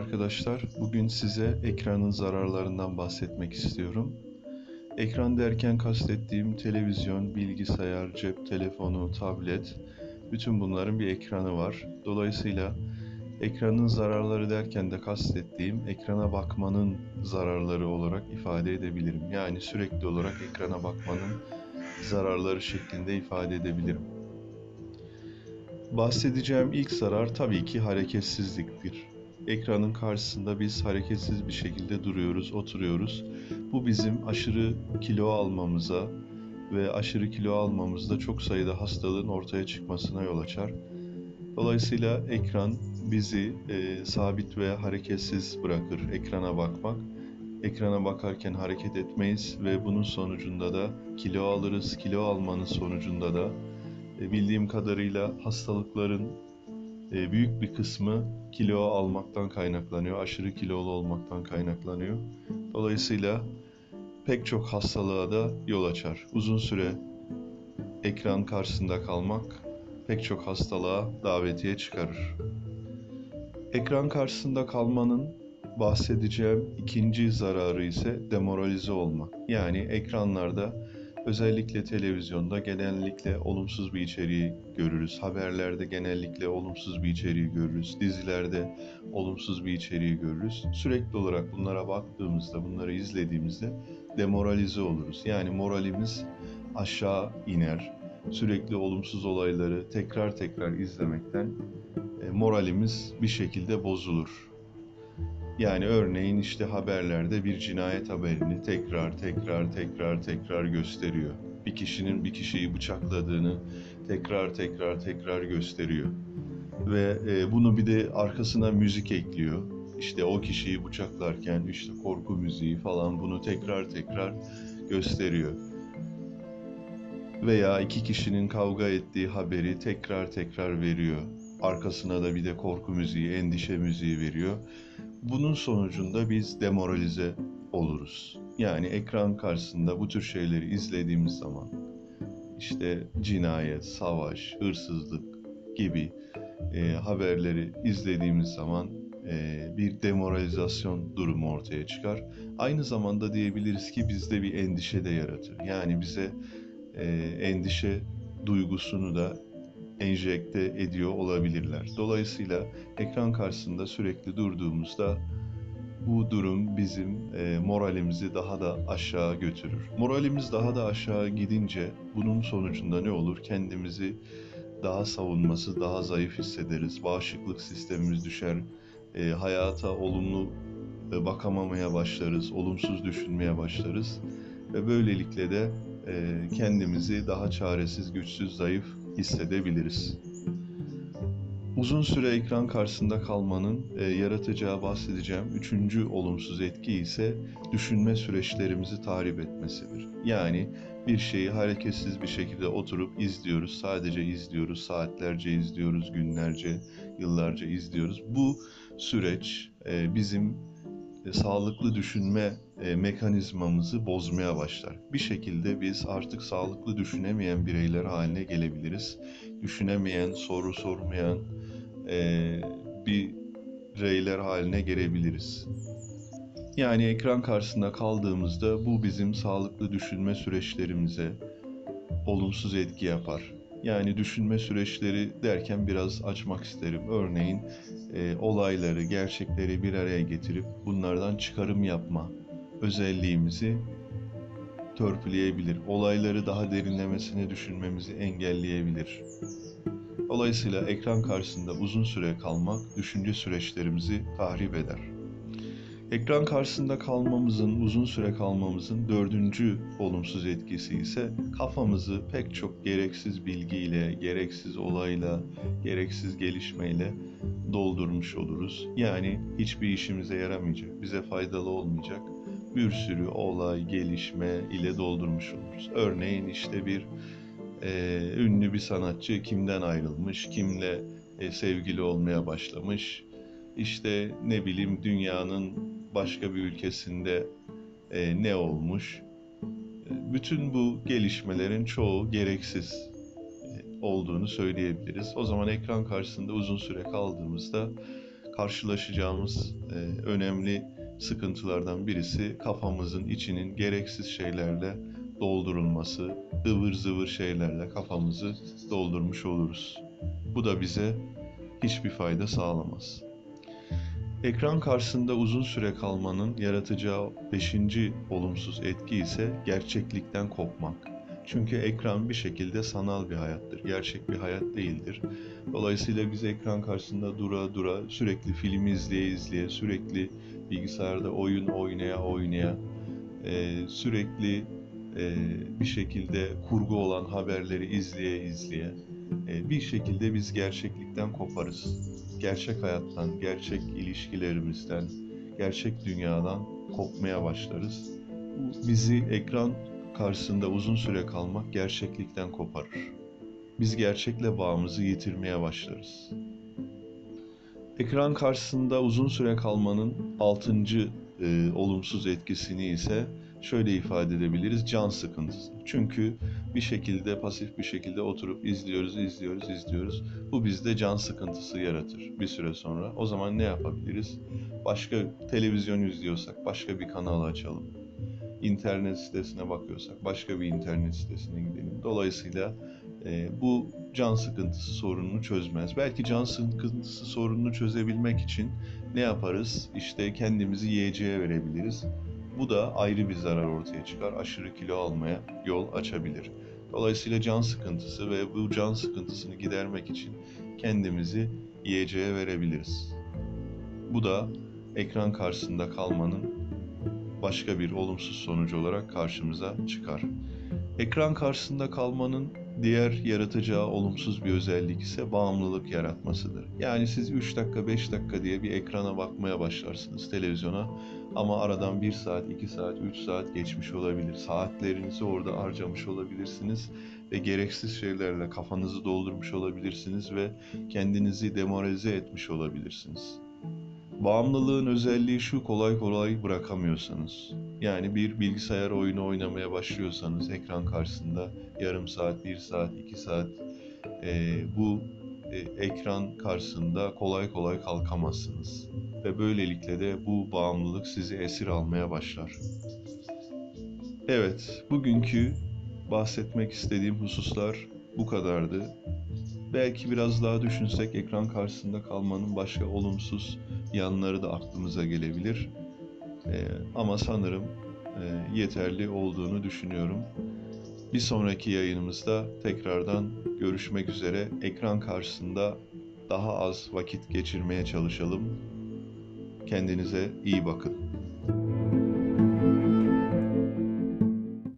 arkadaşlar. Bugün size ekranın zararlarından bahsetmek istiyorum. Ekran derken kastettiğim televizyon, bilgisayar, cep telefonu, tablet, bütün bunların bir ekranı var. Dolayısıyla ekranın zararları derken de kastettiğim ekrana bakmanın zararları olarak ifade edebilirim. Yani sürekli olarak ekrana bakmanın zararları şeklinde ifade edebilirim. Bahsedeceğim ilk zarar tabii ki hareketsizliktir. Ekranın karşısında biz hareketsiz bir şekilde duruyoruz, oturuyoruz. Bu bizim aşırı kilo almamıza ve aşırı kilo almamızda çok sayıda hastalığın ortaya çıkmasına yol açar. Dolayısıyla ekran bizi e, sabit ve hareketsiz bırakır. Ekrana bakmak. Ekrana bakarken hareket etmeyiz ve bunun sonucunda da kilo alırız. Kilo almanın sonucunda da e, bildiğim kadarıyla hastalıkların e, büyük bir kısmı kilo almaktan kaynaklanıyor, aşırı kilolu olmaktan kaynaklanıyor. Dolayısıyla pek çok hastalığa da yol açar. Uzun süre ekran karşısında kalmak pek çok hastalığa davetiye çıkarır. Ekran karşısında kalmanın bahsedeceğim ikinci zararı ise demoralize olmak. Yani ekranlarda Özellikle televizyonda genellikle olumsuz bir içeriği görürüz. Haberlerde genellikle olumsuz bir içeriği görürüz. Dizilerde olumsuz bir içeriği görürüz. Sürekli olarak bunlara baktığımızda, bunları izlediğimizde demoralize oluruz. Yani moralimiz aşağı iner. Sürekli olumsuz olayları tekrar tekrar izlemekten e, moralimiz bir şekilde bozulur. Yani örneğin işte haberlerde bir cinayet haberini tekrar tekrar tekrar tekrar gösteriyor. Bir kişinin bir kişiyi bıçakladığını tekrar tekrar tekrar gösteriyor. Ve e, bunu bir de arkasına müzik ekliyor. İşte o kişiyi bıçaklarken işte korku müziği falan bunu tekrar tekrar gösteriyor. Veya iki kişinin kavga ettiği haberi tekrar tekrar veriyor. Arkasına da bir de korku müziği, endişe müziği veriyor bunun sonucunda biz demoralize oluruz. Yani ekran karşısında bu tür şeyleri izlediğimiz zaman işte cinayet, savaş, hırsızlık gibi e, haberleri izlediğimiz zaman e, bir demoralizasyon durumu ortaya çıkar. Aynı zamanda diyebiliriz ki bizde bir endişe de yaratır. Yani bize e, endişe duygusunu da enjekte ediyor olabilirler. Dolayısıyla ekran karşısında sürekli durduğumuzda bu durum bizim e, moralimizi daha da aşağı götürür. Moralimiz daha da aşağı gidince bunun sonucunda ne olur? Kendimizi daha savunması, daha zayıf hissederiz. Bağışıklık sistemimiz düşer. E, hayata olumlu e, bakamamaya başlarız, olumsuz düşünmeye başlarız ve böylelikle de e, kendimizi daha çaresiz, güçsüz, zayıf hissedebiliriz. Uzun süre ekran karşısında kalmanın e, yaratacağı bahsedeceğim üçüncü olumsuz etki ise düşünme süreçlerimizi tahrip etmesidir. Yani bir şeyi hareketsiz bir şekilde oturup izliyoruz, sadece izliyoruz, saatlerce izliyoruz, günlerce, yıllarca izliyoruz. Bu süreç e, bizim e, sağlıklı düşünme e, mekanizmamızı bozmaya başlar. Bir şekilde biz artık sağlıklı düşünemeyen bireyler haline gelebiliriz. Düşünemeyen, soru sormayan e, bireyler haline gelebiliriz. Yani ekran karşısında kaldığımızda bu bizim sağlıklı düşünme süreçlerimize olumsuz etki yapar. Yani düşünme süreçleri derken biraz açmak isterim. Örneğin e, olayları, gerçekleri bir araya getirip bunlardan çıkarım yapma özelliğimizi törpüleyebilir. Olayları daha derinlemesine düşünmemizi engelleyebilir. Dolayısıyla ekran karşısında uzun süre kalmak düşünce süreçlerimizi tahrip eder. Ekran karşısında kalmamızın, uzun süre kalmamızın dördüncü olumsuz etkisi ise kafamızı pek çok gereksiz bilgiyle, gereksiz olayla, gereksiz gelişmeyle doldurmuş oluruz. Yani hiçbir işimize yaramayacak, bize faydalı olmayacak bir sürü olay, gelişme ile doldurmuş oluruz. Örneğin işte bir e, ünlü bir sanatçı kimden ayrılmış, kimle e, sevgili olmaya başlamış, işte ne bileyim dünyanın başka bir ülkesinde e, ne olmuş. E, bütün bu gelişmelerin çoğu gereksiz e, olduğunu söyleyebiliriz. O zaman ekran karşısında uzun süre kaldığımızda karşılaşacağımız e, önemli sıkıntılardan birisi kafamızın içinin gereksiz şeylerle doldurulması, ıvır zıvır şeylerle kafamızı doldurmuş oluruz. Bu da bize hiçbir fayda sağlamaz. Ekran karşısında uzun süre kalmanın yaratacağı beşinci olumsuz etki ise gerçeklikten kopmak. Çünkü ekran bir şekilde sanal bir hayattır, gerçek bir hayat değildir. Dolayısıyla biz ekran karşısında dura dura, sürekli film izleye izleye, sürekli bilgisayarda oyun oynaya oynaya, e, sürekli e, bir şekilde kurgu olan haberleri izleye izleye, e, bir şekilde biz gerçeklikten koparız. Gerçek hayattan, gerçek ilişkilerimizden, gerçek dünyadan kopmaya başlarız. Bizi ekran karşısında uzun süre kalmak gerçeklikten koparır. Biz gerçekle bağımızı yitirmeye başlarız. Ekran karşısında uzun süre kalmanın altıncı e, olumsuz etkisini ise şöyle ifade edebiliriz can sıkıntısı. Çünkü bir şekilde pasif bir şekilde oturup izliyoruz, izliyoruz, izliyoruz. Bu bizde can sıkıntısı yaratır bir süre sonra. O zaman ne yapabiliriz? Başka televizyon izliyorsak başka bir kanal açalım. İnternet sitesine bakıyorsak başka bir internet sitesine gidelim. Dolayısıyla e, bu can sıkıntısı sorununu çözmez. Belki can sıkıntısı sorununu çözebilmek için ne yaparız? İşte kendimizi yiyeceğe verebiliriz. Bu da ayrı bir zarar ortaya çıkar. Aşırı kilo almaya yol açabilir. Dolayısıyla can sıkıntısı ve bu can sıkıntısını gidermek için kendimizi yiyeceğe verebiliriz. Bu da ekran karşısında kalmanın başka bir olumsuz sonucu olarak karşımıza çıkar. Ekran karşısında kalmanın diğer yaratacağı olumsuz bir özellik ise bağımlılık yaratmasıdır. Yani siz 3 dakika 5 dakika diye bir ekrana bakmaya başlarsınız televizyona ama aradan 1 saat, 2 saat, 3 saat geçmiş olabilir. Saatlerinizi orada harcamış olabilirsiniz ve gereksiz şeylerle kafanızı doldurmuş olabilirsiniz ve kendinizi demoralize etmiş olabilirsiniz. Bağımlılığın özelliği şu kolay kolay bırakamıyorsanız. Yani bir bilgisayar oyunu oynamaya başlıyorsanız ekran karşısında yarım saat, bir saat, iki saat e, bu e, ekran karşısında kolay kolay kalkamazsınız. Ve böylelikle de bu bağımlılık sizi esir almaya başlar. Evet, bugünkü bahsetmek istediğim hususlar bu kadardı. Belki biraz daha düşünsek ekran karşısında kalmanın başka olumsuz yanları da aklımıza gelebilir. Ee, ama sanırım e, yeterli olduğunu düşünüyorum. Bir sonraki yayınımızda tekrardan görüşmek üzere. Ekran karşısında daha az vakit geçirmeye çalışalım. Kendinize iyi bakın.